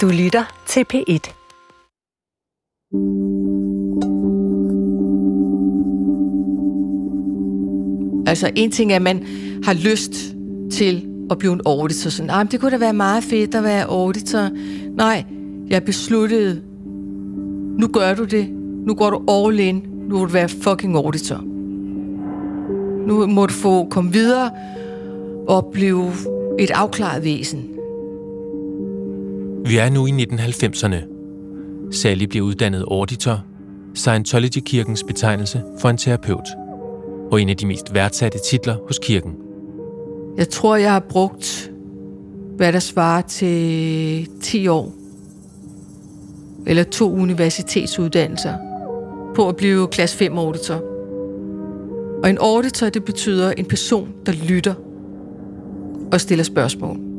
Du lytter til P1. Altså en ting er, at man har lyst til at blive en auditor. Sådan, ah, det kunne da være meget fedt at være auditor. Nej, jeg besluttede, nu gør du det. Nu går du all in. Nu vil du være fucking auditor. Nu må du få komme videre og blive et afklaret væsen. Vi er nu i 1990'erne. Sally bliver uddannet auditor, Scientology-kirkens betegnelse for en terapeut, og en af de mest værdsatte titler hos kirken. Jeg tror, jeg har brugt, hvad der svarer til 10 år, eller to universitetsuddannelser, på at blive klasse 5 auditor. Og en auditor, det betyder en person, der lytter og stiller spørgsmål.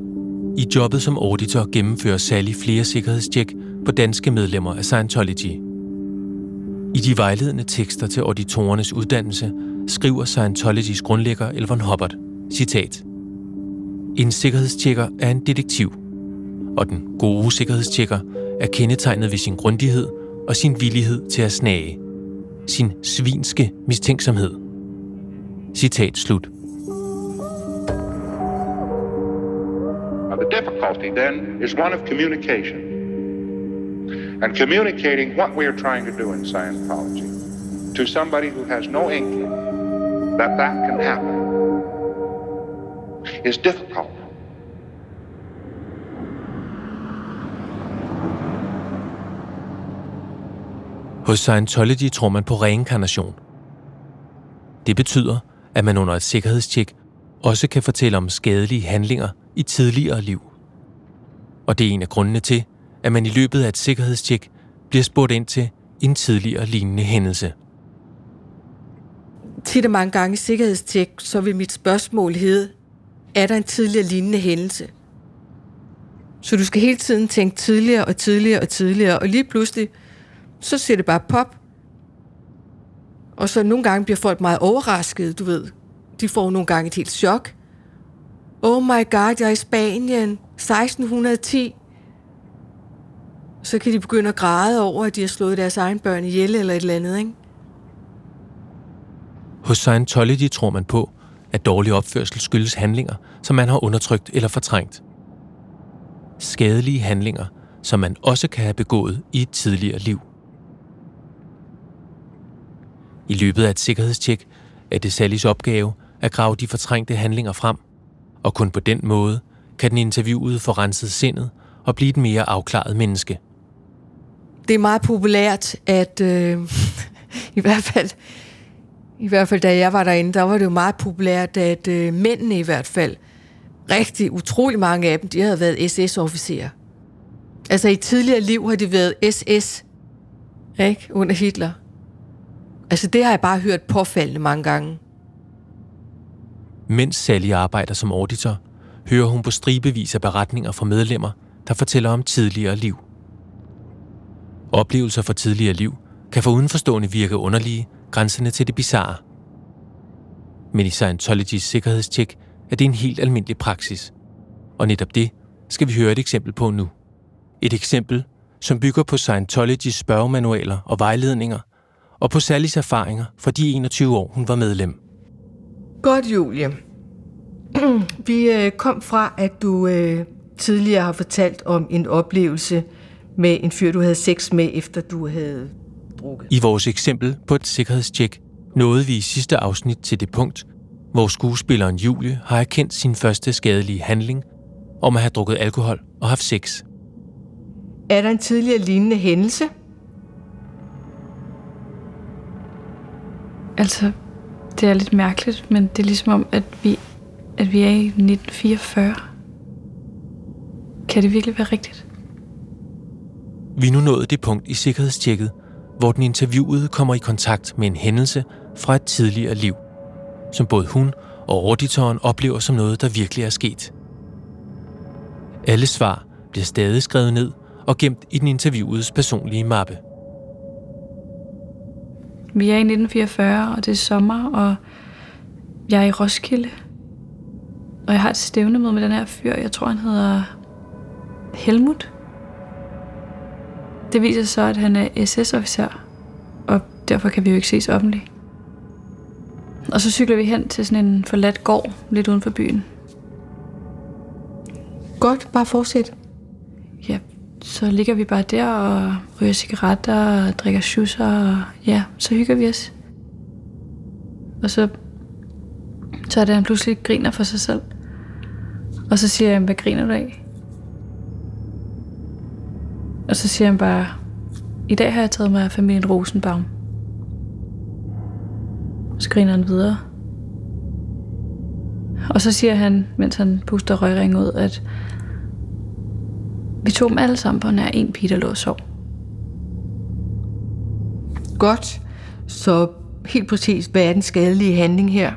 I jobbet som auditor gennemfører Sally flere sikkerhedstjek på danske medlemmer af Scientology. I de vejledende tekster til auditorernes uddannelse skriver Scientologys grundlægger Elvon Hubbard, citat, En sikkerhedstjekker er en detektiv, og den gode sikkerhedstjekker er kendetegnet ved sin grundighed og sin villighed til at snage. Sin svinske mistænksomhed. Citat slut. Now, the difficulty then is one of communication. And communicating what we are trying to do in Scientology to somebody who has no inkling that that can happen is difficult. Hos Scientology tror man på reinkarnation. Det betyder, at man under et sikkerhedstjek også kan fortælle om skadelige handlinger i tidligere liv. Og det er en af grundene til, at man i løbet af et sikkerhedstjek bliver spurgt ind til en tidligere lignende hændelse. Tit og mange gange i sikkerhedstjek, så vil mit spørgsmål hedde, er der en tidligere lignende hændelse? Så du skal hele tiden tænke tidligere og tidligere og tidligere, og lige pludselig, så siger det bare pop. Og så nogle gange bliver folk meget overraskede, du ved. De får nogle gange et helt chok. Oh my god, jeg er i Spanien, 1610. Så kan de begynde at græde over, at de har slået deres egen børn ihjel eller et eller andet, ikke? Hos Scientology tror man på, at dårlig opførsel skyldes handlinger, som man har undertrykt eller fortrængt. Skadelige handlinger, som man også kan have begået i et tidligere liv. I løbet af et sikkerhedstjek er det Sallys opgave at grave de fortrængte handlinger frem, og kun på den måde kan den interviewede få renset sindet og blive et mere afklaret menneske. Det er meget populært, at øh, i hvert fald i hvert fald da jeg var derinde, der var det jo meget populært, at øh, mændene i hvert fald, rigtig utrolig mange af dem, de havde været SS-officerer. Altså i tidligere liv har de været SS, ikke? Under Hitler. Altså det har jeg bare hørt påfaldende mange gange. Mens Sally arbejder som auditor, hører hun på stribevis af beretninger fra medlemmer, der fortæller om tidligere liv. Oplevelser fra tidligere liv kan for udenforstående virke underlige, grænsende til det bizarre. Men i Scientologys sikkerhedstjek er det en helt almindelig praksis. Og netop det skal vi høre et eksempel på nu. Et eksempel, som bygger på Scientologys spørgemanualer og vejledninger, og på Sallys erfaringer fra de 21 år, hun var medlem. Godt, Julie. Vi øh, kom fra, at du øh, tidligere har fortalt om en oplevelse med en fyr, du havde sex med, efter du havde drukket. I vores eksempel på et sikkerhedstjek nåede vi i sidste afsnit til det punkt, hvor skuespilleren Julie har erkendt sin første skadelige handling om at have drukket alkohol og haft sex. Er der en tidligere lignende hændelse? Altså, det er lidt mærkeligt, men det er ligesom om, at vi, at vi er i 1944. Kan det virkelig være rigtigt? Vi er nu nået det punkt i sikkerhedstjekket, hvor den interviewede kommer i kontakt med en hændelse fra et tidligere liv, som både hun og auditoren oplever som noget, der virkelig er sket. Alle svar bliver stadig skrevet ned og gemt i den interviewedes personlige mappe. Vi er i 1944, og det er sommer, og jeg er i Roskilde. Og jeg har et stævnemøde med den her fyr. Jeg tror, han hedder Helmut. det viser sig så, at han er SS-officer, og derfor kan vi jo ikke ses offentligt. Og så cykler vi hen til sådan en forladt gård, lidt uden for byen. Godt, bare fortsæt. Ja, så ligger vi bare der og ryger cigaretter og drikker schusser, og ja, så hygger vi os. Og så, så er det, han pludselig griner for sig selv. Og så siger jeg, hvad griner du af? Og så siger han bare, i dag har jeg taget mig af familien Rosenbaum. Så griner han videre. Og så siger han, mens han puster røgringen ud, at vi tog dem alle sammen på nær en pige, der lå og sov. Godt. Så helt præcis, hvad er den skadelige handling her?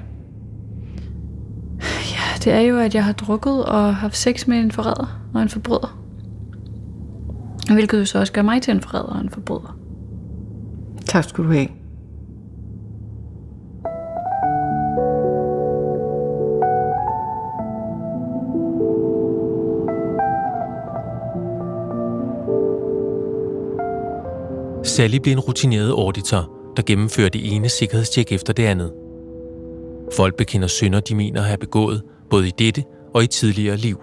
Ja, det er jo, at jeg har drukket og haft sex med en forræder og en forbryder. Hvilket jo så også gør mig til en forræder og en forbryder. Tak skal du have. Sally blev en rutineret auditor, der gennemfører det ene sikkerhedstjek efter det andet. Folk bekender synder, de mener at have begået, både i dette og i tidligere liv.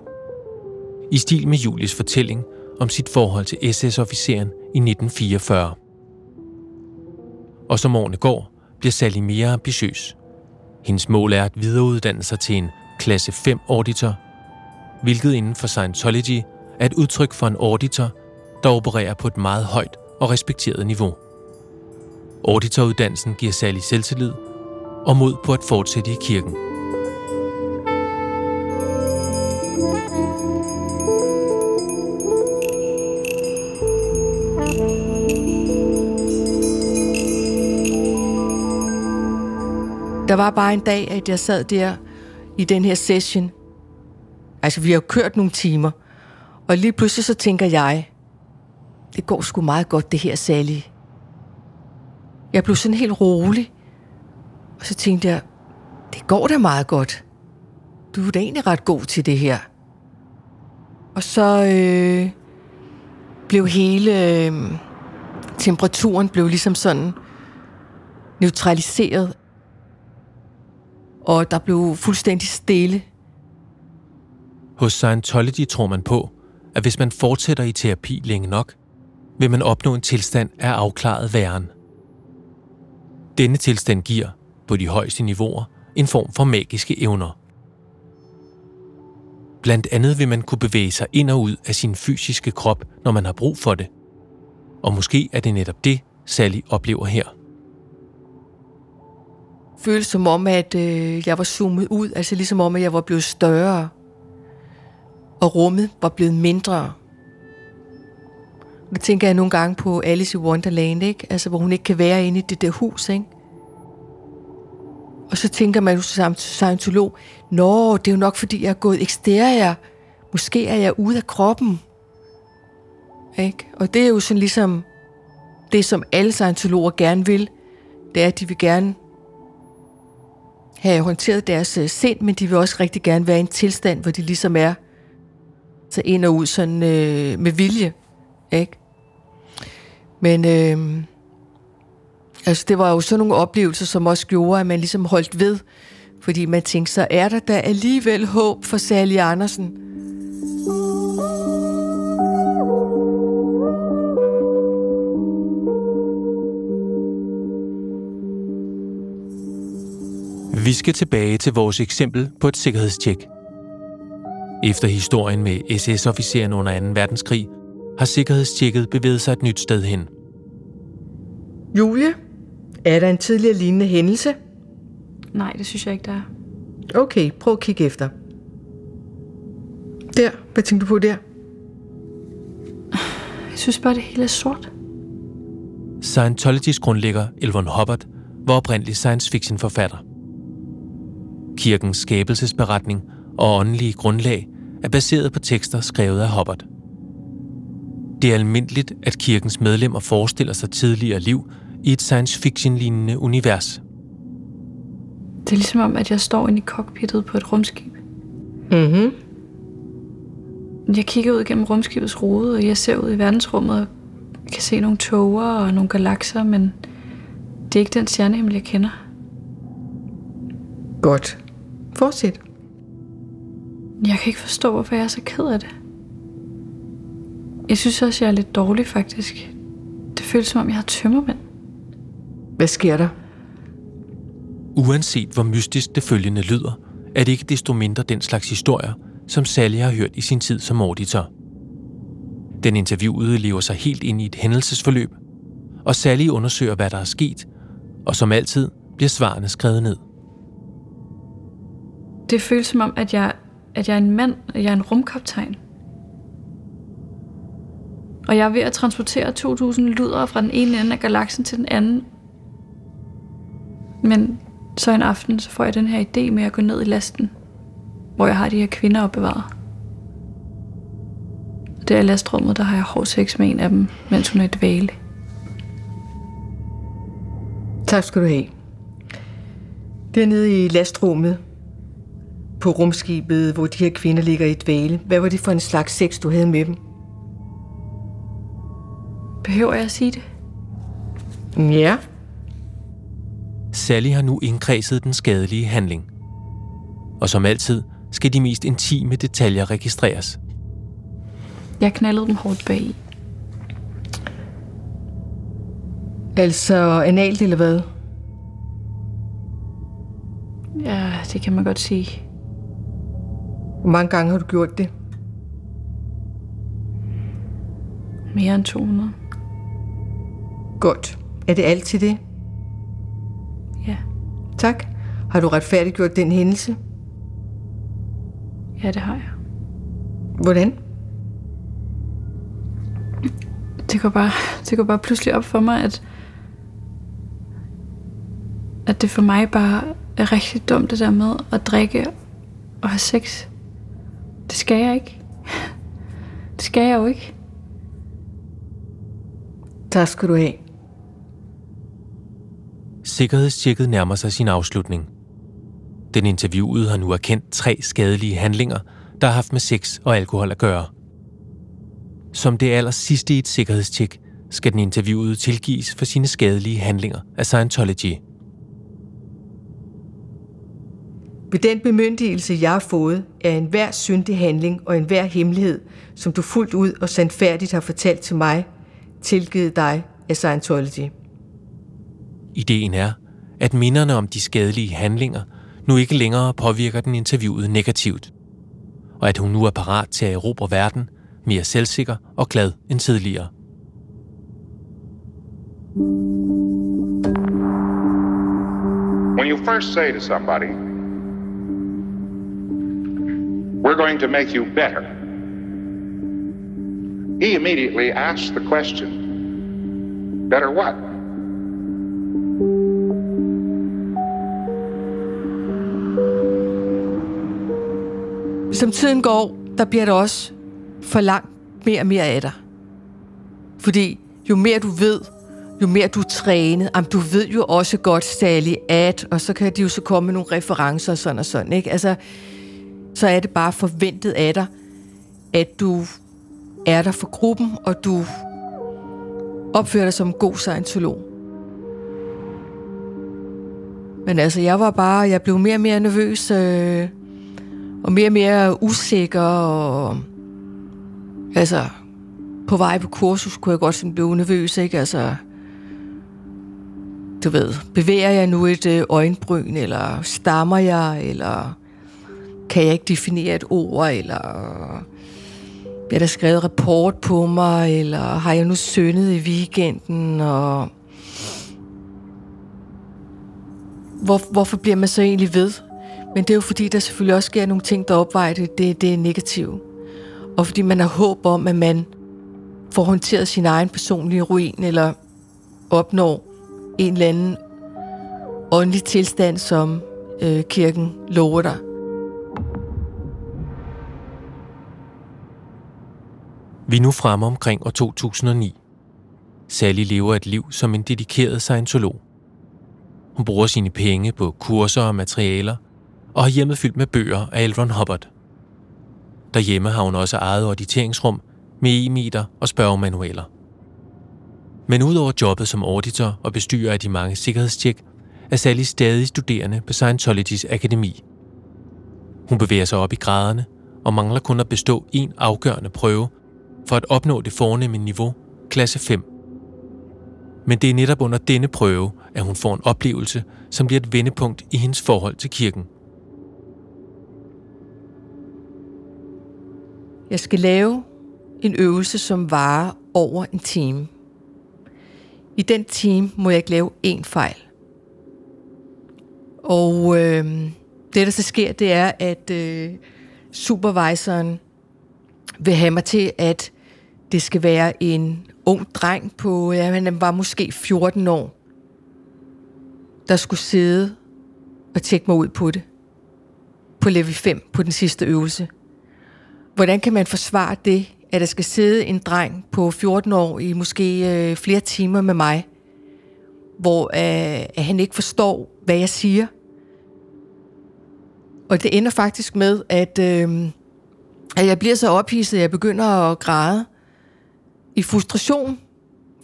I stil med Julies fortælling om sit forhold til SS-officeren i 1944. Og som årene går, bliver Sally mere ambitiøs. Hendes mål er at videreuddanne sig til en klasse 5 auditor, hvilket inden for Scientology er et udtryk for en auditor, der opererer på et meget højt og respekteret niveau. Auditoruddannelsen giver særlig selvtillid og mod på at fortsætte i kirken. Der var bare en dag, at jeg sad der i den her session. Altså, vi har jo kørt nogle timer. Og lige pludselig så tænker jeg, det går sgu meget godt, det her, Sally. Jeg blev sådan helt rolig. Og så tænkte jeg, det går da meget godt. Du er da egentlig ret god til det her. Og så øh, blev hele øh, temperaturen blev ligesom sådan neutraliseret. Og der blev fuldstændig stille. Hos Scientology tror man på, at hvis man fortsætter i terapi længe nok, vil man opnå en tilstand af afklaret væren. Denne tilstand giver, på de højeste niveauer, en form for magiske evner. Blandt andet vil man kunne bevæge sig ind og ud af sin fysiske krop, når man har brug for det. Og måske er det netop det, Sally oplever her. Føles som om, at øh, jeg var zoomet ud, altså ligesom om, at jeg var blevet større. Og rummet var blevet mindre. Det tænker jeg nogle gange på Alice i Wonderland, ikke? Altså, hvor hun ikke kan være inde i det der hus, ikke? Og så tænker man jo som scientolog, Nå, det er jo nok, fordi jeg er gået eksterier. Måske er jeg ude af kroppen. Ikke? Og det er jo sådan ligesom det, som alle scientologer gerne vil. Det er, at de vil gerne have håndteret deres øh, sind, men de vil også rigtig gerne være i en tilstand, hvor de ligesom er så ind og ud sådan øh, med vilje. Ikke? Men øh, altså, det var jo sådan nogle oplevelser, som også gjorde, at man ligesom holdt ved. Fordi man tænkte, så er der da alligevel håb for Sally Andersen. Vi skal tilbage til vores eksempel på et sikkerhedstjek. Efter historien med SS-officeren under 2. verdenskrig, har sikkerhedstjekket bevæget sig et nyt sted hen. Julie, er der en tidligere lignende hændelse? Nej, det synes jeg ikke, der er. Okay, prøv at kigge efter. Der, hvad tænker du på der? Jeg synes bare, det hele er sort. Scientologys grundlægger Elvon Hubbard var oprindelig science fiction forfatter. Kirkens skabelsesberetning og åndelige grundlag er baseret på tekster skrevet af Hubbard. Det er almindeligt, at kirkens medlemmer forestiller sig tidligere liv i et science fiction-lignende univers. Det er ligesom om, at jeg står inde i cockpittet på et rumskib. Mhm. Jeg kigger ud gennem rumskibets rude, og jeg ser ud i verdensrummet og kan se nogle tåger og nogle galakser, men det er ikke den stjernehimmel, jeg kender. Godt. Fortsæt. Jeg kan ikke forstå, hvorfor jeg er så ked af det. Jeg synes også, jeg er lidt dårlig, faktisk. Det føles som om, jeg har tømmermænd. Hvad sker der? Uanset hvor mystisk det følgende lyder, er det ikke desto mindre den slags historier, som Sally har hørt i sin tid som auditor. Den interviewede lever sig helt ind i et hændelsesforløb, og Sally undersøger, hvad der er sket, og som altid bliver svarene skrevet ned. Det føles som om, at jeg, at jeg er en mand, at jeg er en rumkaptajn. Og jeg er ved at transportere 2.000 luder fra den ene ende af galaksen til den anden. Men så en aften, så får jeg den her idé med at gå ned i lasten, hvor jeg har de her kvinder opbevaret. Der i lastrummet, der har jeg hård sex med en af dem, mens hun er i dvale. Tak skal du have. Dernede i lastrummet på rumskibet, hvor de her kvinder ligger i dvale. Hvad var det for en slags sex, du havde med dem? Behøver jeg at sige det? Ja. Sally har nu indkredset den skadelige handling. Og som altid skal de mest intime detaljer registreres. Jeg knaldede dem hårdt bag. Altså analt eller hvad? Ja, det kan man godt sige. Hvor mange gange har du gjort det? Mere end 200. Godt. Er det altid det? Ja, Tak. Har du retfærdiggjort den hændelse? ja det har jeg. Hvordan? Det går bare, det går bare pludselig op for mig, at, at det for mig bare er rigtig dumt det der med at drikke og have sex. Det skal jeg ikke. Det skal jeg jo ikke. Tak skal du have. Sikkerhedstjekket nærmer sig sin afslutning. Den interviewede har nu erkendt tre skadelige handlinger, der har haft med sex og alkohol at gøre. Som det aller sidste i et sikkerhedstjek, skal den interviewede tilgives for sine skadelige handlinger af Scientology. Ved den bemyndigelse, jeg har fået, er enhver syndig handling og enhver hemmelighed, som du fuldt ud og sandfærdigt har fortalt til mig, tilgivet dig af Scientology. Ideen er, at minderne om de skadelige handlinger nu ikke længere påvirker den interviewede negativt, og at hun nu er parat til at erobre verden mere selvsikker og glad end tidligere. When you first say to somebody, we're going to make you better, he immediately asks the question, better what? Som tiden går, der bliver der også for langt mere og mere af dig. Fordi jo mere du ved, jo mere du træner, jamen, du ved jo også godt, Sally, at, og så kan de jo så komme med nogle referencer og sådan og sådan, ikke? Altså, så er det bare forventet af dig, at du er der for gruppen, og du opfører dig som en god scientolog. Men altså, jeg var bare, jeg blev mere og mere nervøs, øh, og mere og mere usikker, og altså, på vej på kursus kunne jeg godt sådan blive nervøs, ikke? Altså, du ved, bevæger jeg nu et øh, øjenbryn, eller stammer jeg, eller kan jeg ikke definere et ord, eller bliver der skrevet rapport på mig, eller har jeg nu syndet i weekenden, og hvor, hvorfor bliver man så egentlig ved? Men det er jo fordi, der selvfølgelig også sker nogle ting, der opvejer det, det, det er negative. Og fordi man har håb om, at man får håndteret sin egen personlige ruin, eller opnår en eller anden åndelig tilstand, som øh, kirken lover dig. Vi er nu fremme omkring år 2009. Sally lever et liv som en dedikeret scientolog. Hun bruger sine penge på kurser og materialer, og har hjemmet fyldt med bøger af Elron Hubbard. Derhjemme har hun også eget auditeringsrum med e-meter og spørgemanualer. Men udover jobbet som auditor og bestyrer af de mange sikkerhedstjek, er Sally stadig studerende på Scientologys akademi. Hun bevæger sig op i graderne og mangler kun at bestå en afgørende prøve for at opnå det fornemme niveau, klasse 5. Men det er netop under denne prøve, at hun får en oplevelse, som bliver et vendepunkt i hendes forhold til kirken. Jeg skal lave en øvelse, som varer over en time. I den time må jeg ikke lave én fejl. Og øh, det, der så sker, det er, at øh, supervisoren vil have mig til, at det skal være en ung dreng på, ja, han var måske 14 år, der skulle sidde og tjekke mig ud på det. På level 5, på den sidste øvelse. Hvordan kan man forsvare det, at der skal sidde en dreng på 14 år i måske øh, flere timer med mig, hvor øh, at han ikke forstår, hvad jeg siger? Og det ender faktisk med, at, øh, at jeg bliver så ophidset, at jeg begynder at græde i frustration,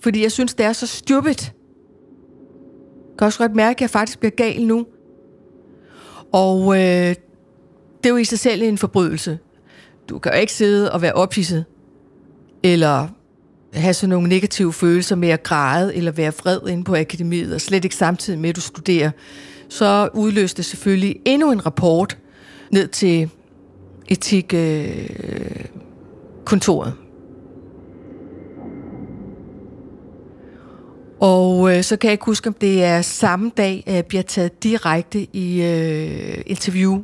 fordi jeg synes, det er så stupid. Jeg kan også godt mærke, at jeg faktisk bliver gal nu. Og øh, det er jo i sig selv en forbrydelse. Du kan jo ikke sidde og være ophidset, eller have sådan nogle negative følelser med at græde, eller være vred inde på akademiet, og slet ikke samtidig med, at du studerer. Så udløste selvfølgelig endnu en rapport ned til etikkontoret. Øh, Og øh, så kan jeg ikke huske, om det er samme dag, at jeg bliver taget direkte i øh, interview,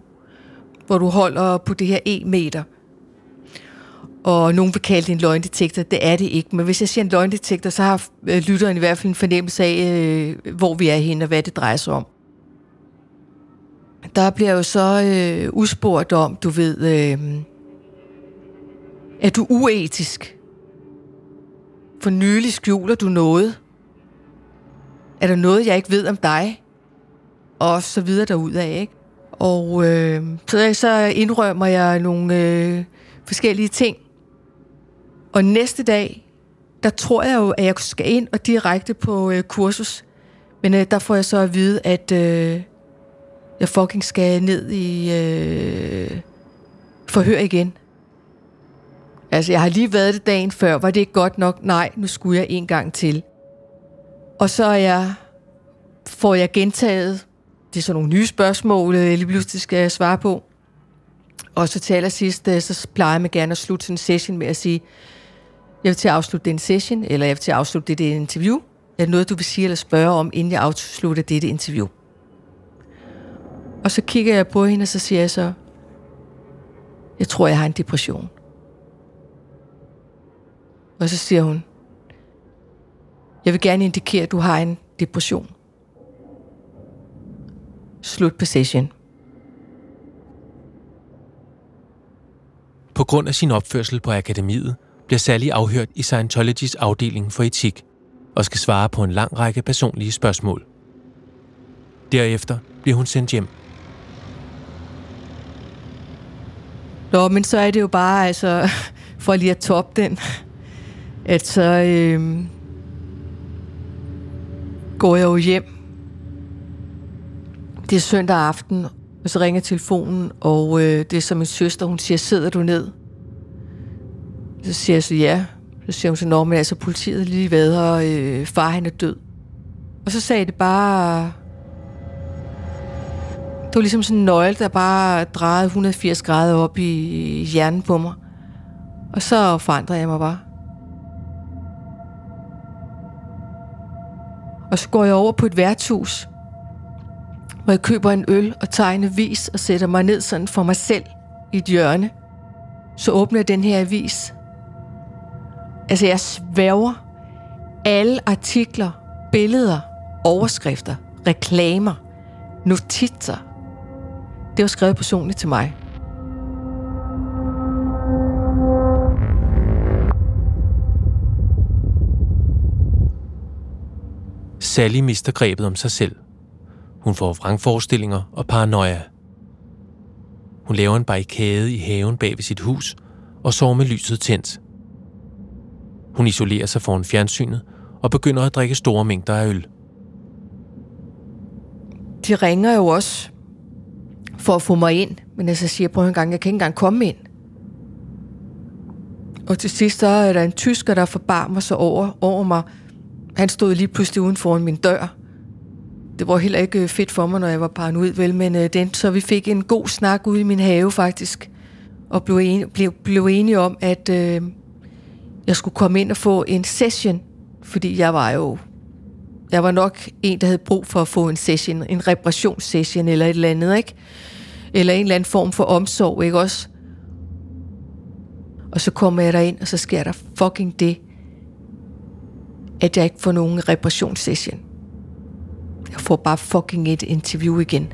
hvor du holder på det her e-meter. Og nogen vil kalde det en løgndetektor. Det er det ikke. Men hvis jeg siger en løgndetektor, så har øh, lytteren i hvert fald en fornemmelse af, øh, hvor vi er henne og hvad det drejer sig om. Der bliver jo så øh, udspurgt om, du ved, øh, er du uetisk? For nylig skjuler du noget? Er der noget, jeg ikke ved om dig? Og så videre derudad, ikke? Og øh, så, så indrømmer jeg nogle øh, forskellige ting. Og næste dag, der tror jeg jo, at jeg skal ind og direkte på øh, kursus. Men øh, der får jeg så at vide, at øh, jeg fucking skal ned i øh, forhør igen. Altså, jeg har lige været det dagen før. Var det ikke godt nok? Nej, nu skulle jeg en gang til. Og så er jeg, får jeg gentaget, det er så nogle nye spørgsmål, øh, jeg lige pludselig skal svare på. Og så til allersidst, øh, så plejer man gerne at slutte sådan en session med at sige, jeg vil til at afslutte den session, eller jeg vil til at afslutte dette interview. Er det noget, du vil sige eller spørge om, inden jeg afslutter dette interview? Og så kigger jeg på hende, og så siger jeg så, jeg tror, jeg har en depression. Og så siger hun, jeg vil gerne indikere, at du har en depression. Slut på session. På grund af sin opførsel på akademiet, bliver Sally afhørt i Scientologys afdeling for etik og skal svare på en lang række personlige spørgsmål. Derefter bliver hun sendt hjem. Nå, men så er det jo bare, altså, for lige at toppe den, at så, øh, går jeg jo hjem. Det er søndag aften, og så ringer telefonen, og øh, det er som min søster, hun siger, sidder du ned? Så siger jeg så ja. Så siger hun så, nå, men altså politiet er lige ved, og øh, far han er død. Og så sagde det bare... Det var ligesom sådan en nøgle, der bare drejede 180 grader op i hjernen på mig. Og så forandrede jeg mig bare. Og så går jeg over på et værtshus, hvor jeg køber en øl og tager en avis og sætter mig ned sådan for mig selv i et hjørne. Så åbner jeg den her avis. Altså jeg sværger alle artikler, billeder, overskrifter, reklamer, notitser. Det var skrevet personligt til mig. Sally mister grebet om sig selv. Hun får vrangforestillinger og paranoia. Hun laver en barrikade i haven bag ved sit hus og sover med lyset tændt. Hun isolerer sig foran fjernsynet og begynder at drikke store mængder af øl. De ringer jo også for at få mig ind, men jeg så siger på en gang, jeg kan ikke engang komme ind. Og til sidst så er der en tysker, der forbarmer sig over, over mig. Han stod lige pludselig uden foran min dør. Det var heller ikke øh, fedt for mig, når jeg var paranoid, vel, men øh, den, så vi fik en god snak ude i min have faktisk, og blev, en, blev, blev enige om, at øh, jeg skulle komme ind og få en session, fordi jeg var jo jeg var nok en, der havde brug for at få en session, en reparationssession eller et eller andet, ikke? Eller en eller anden form for omsorg, ikke også? Og så kommer jeg ind, og så sker der fucking det, at jeg ikke får nogen reparationssession. Jeg får bare fucking et interview igen.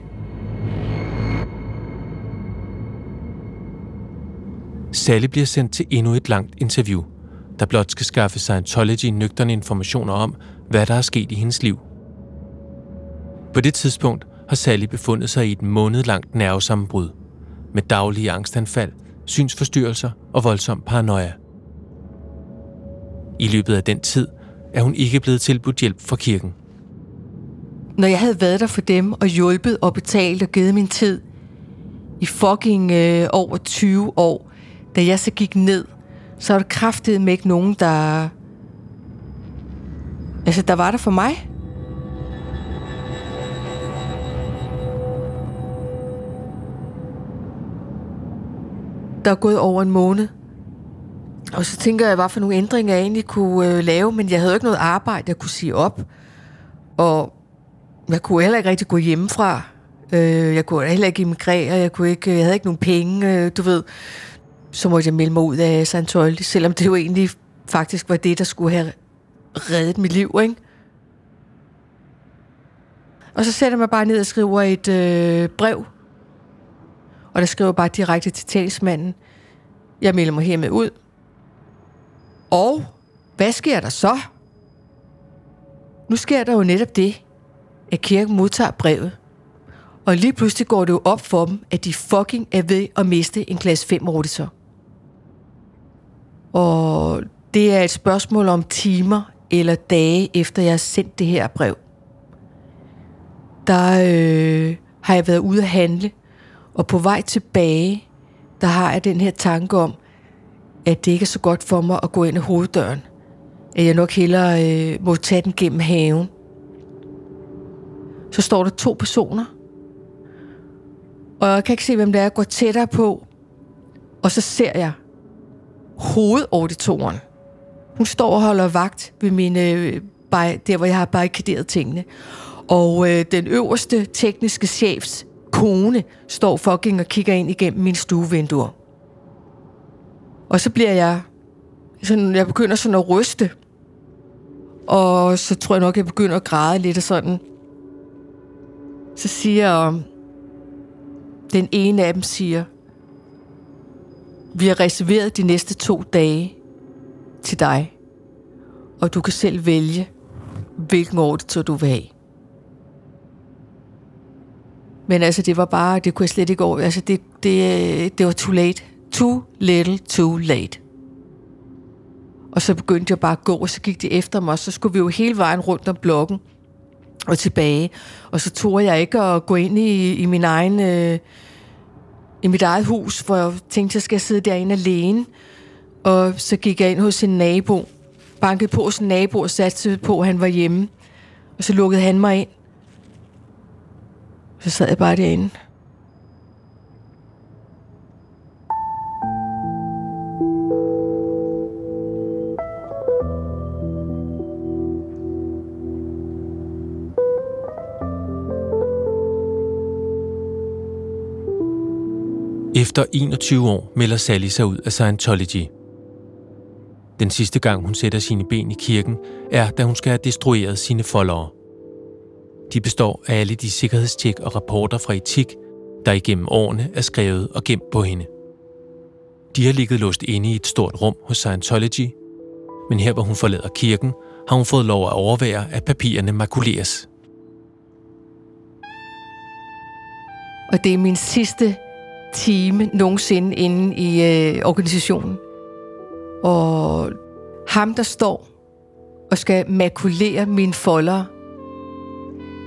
Sally bliver sendt til endnu et langt interview, der blot skal skaffe Scientology nøgterne informationer om, hvad der er sket i hendes liv. På det tidspunkt har Sally befundet sig i et månedlangt nervesammenbrud, med daglige angstanfald, synsforstyrrelser og voldsom paranoia. I løbet af den tid er hun ikke blevet tilbudt hjælp fra kirken. Når jeg havde været der for dem og hjulpet og betalt og givet min tid i fucking øh, over 20 år, da jeg så gik ned, så er der kraftet med ikke nogen, der... Altså, der var der for mig. Der er gået over en måned. Og så tænker jeg, hvad for nogle ændringer jeg egentlig kunne øh, lave, men jeg havde jo ikke noget arbejde, jeg kunne sige op. Og jeg kunne heller ikke rigtig gå hjemmefra. Øh, jeg kunne heller ikke emigrere, jeg, kunne ikke, jeg havde ikke nogen penge, øh, du ved. Så måtte jeg melde mig ud af Scientology, selvom det jo egentlig faktisk var det, der skulle have reddet mit liv, ikke? Og så sætter jeg mig bare ned og skriver et øh, brev. Og der skriver bare direkte til talsmanden. Jeg melder mig hermed ud. Og hvad sker der så? Nu sker der jo netop det, at kirken modtager brevet. Og lige pludselig går det jo op for dem, at de fucking er ved at miste en klasse 5 auditor. Og det er et spørgsmål om timer eller dage efter jeg har sendt det her brev. Der øh, har jeg været ude at handle, og på vej tilbage, der har jeg den her tanke om, at det ikke er så godt for mig at gå ind i hoveddøren. At jeg nok hellere øh, må tage den gennem haven. Så står der to personer. Og jeg kan ikke se, hvem det er. Jeg går tættere på. Og så ser jeg hovedauditoren. Hun står og holder vagt ved mine, øh, der, hvor jeg har barrikaderet tingene. Og øh, den øverste tekniske chefs kone står fucking og kigger ind igennem min stuevinduer. Og så bliver jeg... Sådan, jeg begynder sådan at ryste. Og så tror jeg nok, jeg begynder at græde lidt og sådan. Så siger øh, den ene af dem siger, vi har reserveret de næste to dage til dig, og du kan selv vælge, hvilken ordre du vil have. Men altså, det var bare, det kunne jeg slet ikke over. Altså, det, det, det var too late. Too little, too late. Og så begyndte jeg bare at gå, og så gik de efter mig, og så skulle vi jo hele vejen rundt om blokken og tilbage. Og så tog jeg ikke at gå ind i, i min egen... Øh, i mit eget hus, hvor jeg tænkte, jeg skal sidde derinde alene. Og så gik jeg ind hos en nabo, bankede på hos en nabo og satte på, at han var hjemme. Og så lukkede han mig ind. Så sad jeg bare derinde. Efter 21 år melder Sally sig ud af Scientology. Den sidste gang, hun sætter sine ben i kirken, er, da hun skal have destrueret sine followere. De består af alle de sikkerhedstjek og rapporter fra etik, der igennem årene er skrevet og gemt på hende. De har ligget låst inde i et stort rum hos Scientology, men her hvor hun forlader kirken, har hun fået lov at overvære, at papirerne makuleres. Og det er min sidste time nogensinde inde i øh, organisationen. Og ham, der står og skal makulere mine folder.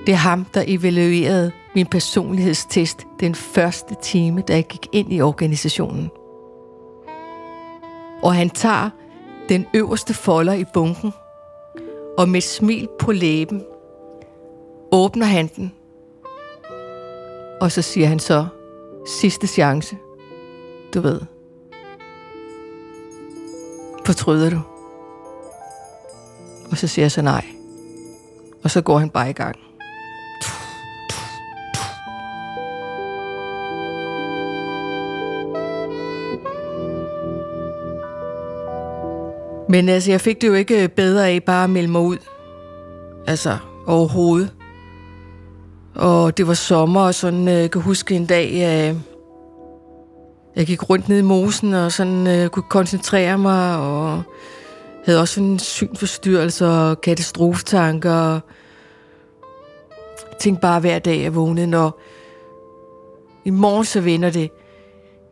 Det er ham, der evaluerede min personlighedstest den første time, da jeg gik ind i organisationen. Og han tager den øverste folder i bunken, og med et smil på læben åbner han den. Og så siger han så, sidste chance, du ved. Fortryder du? Og så siger jeg så nej. Og så går han bare i gang. Men altså, jeg fik det jo ikke bedre af bare at melde mig ud. Altså, overhovedet. Og det var sommer, og sådan, øh, jeg kan huske en dag, øh, jeg gik rundt ned i mosen, og sådan øh, kunne koncentrere mig, og havde også en synforstyrrelse og katastrofetanker. Og tænkte bare hver dag, jeg vågnede, når i morgen så vender det.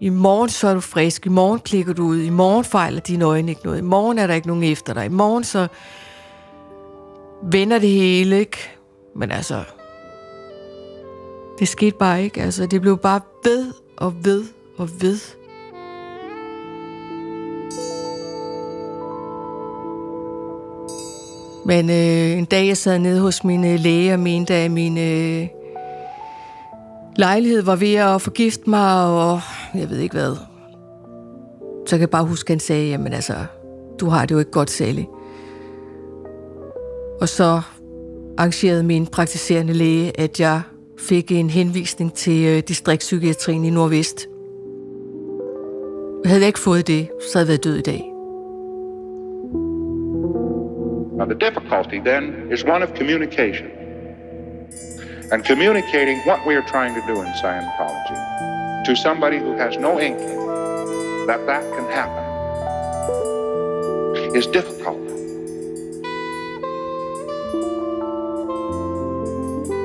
I morgen så er du frisk. I morgen klikker du ud. I morgen fejler dine øjne ikke noget. I morgen er der ikke nogen efter dig. I morgen så vender det hele, ikke? Men altså, det skete bare ikke. Altså, det blev bare ved og ved og ved. Men øh, en dag, jeg sad nede hos min øh, læge og mente, at min øh, lejlighed var ved at forgifte mig, og jeg ved ikke hvad. Så kan jeg bare huske, at han sagde, jamen altså, du har det jo ikke godt, Sally. Og så arrangerede min praktiserende læge, at jeg fik en henvisning til øh, distriktspsykiatrien i Nordvest. Havde jeg ikke fået det, så havde jeg været død i dag. Now, the difficulty then is one of communication. And communicating what we are trying to do in Scientology to somebody who has no inkling that that can happen is difficult.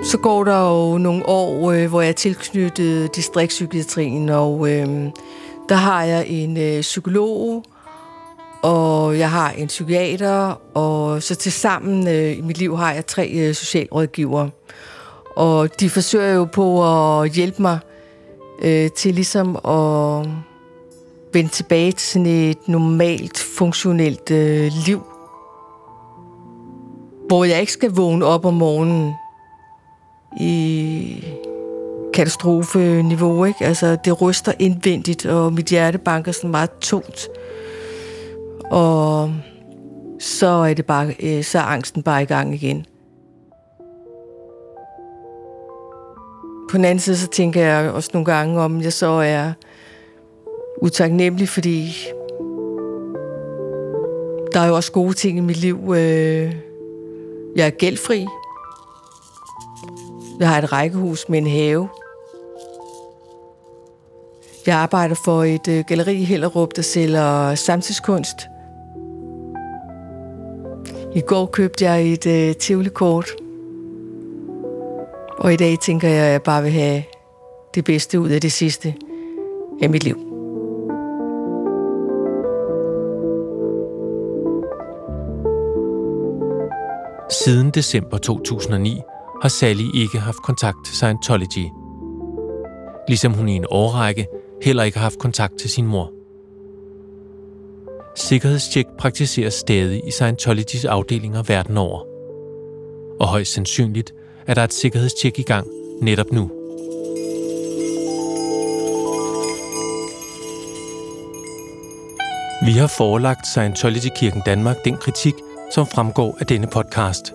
Så går der jo nogle år, øh, hvor jeg er tilknyttet distriktspsykiatrien, og øh, der har jeg en øh, psykolog, og jeg har en psykiater, og så til sammen øh, i mit liv har jeg tre øh, socialrådgivere. Og de forsøger jo på at hjælpe mig øh, til ligesom at vende tilbage til sådan et normalt, funktionelt øh, liv. Hvor jeg ikke skal vågne op om morgenen i katastrofeniveau, ikke? Altså, det ryster indvendigt, og mit hjerte banker sådan meget tungt. Og så er det bare, øh, så er angsten bare i gang igen. På den anden side, så tænker jeg også nogle gange, om jeg så er utaknemmelig, fordi der er jo også gode ting i mit liv. Øh, jeg er gældfri. Vi har et rækkehus med en have. Jeg arbejder for et øh, galleri i Hellerup, der sælger samtidskunst. I går købte jeg et øh, Tivoli-kort. Og i dag tænker jeg, at jeg bare vil have det bedste ud af det sidste af mit liv. Siden december 2009 har Sally ikke haft kontakt til Scientology. Ligesom hun i en årrække heller ikke har haft kontakt til sin mor. Sikkerhedstjek praktiseres stadig i Scientologys afdelinger verden over. Og højst sandsynligt er der et sikkerhedstjek i gang netop nu. Vi har forelagt Scientology-kirken Danmark den kritik, som fremgår af denne podcast.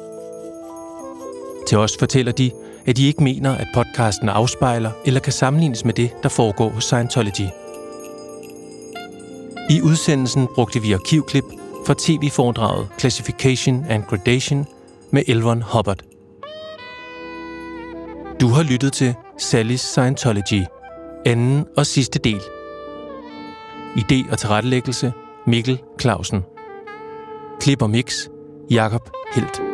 Til os fortæller de, at de ikke mener, at podcasten afspejler eller kan sammenlignes med det, der foregår hos Scientology. I udsendelsen brugte vi arkivklip fra tv-foredraget Classification and Gradation med Elron Hubbard. Du har lyttet til Sallys Scientology, anden og sidste del. Idé og tilrettelæggelse Mikkel Clausen. Klip og mix Jakob Helt.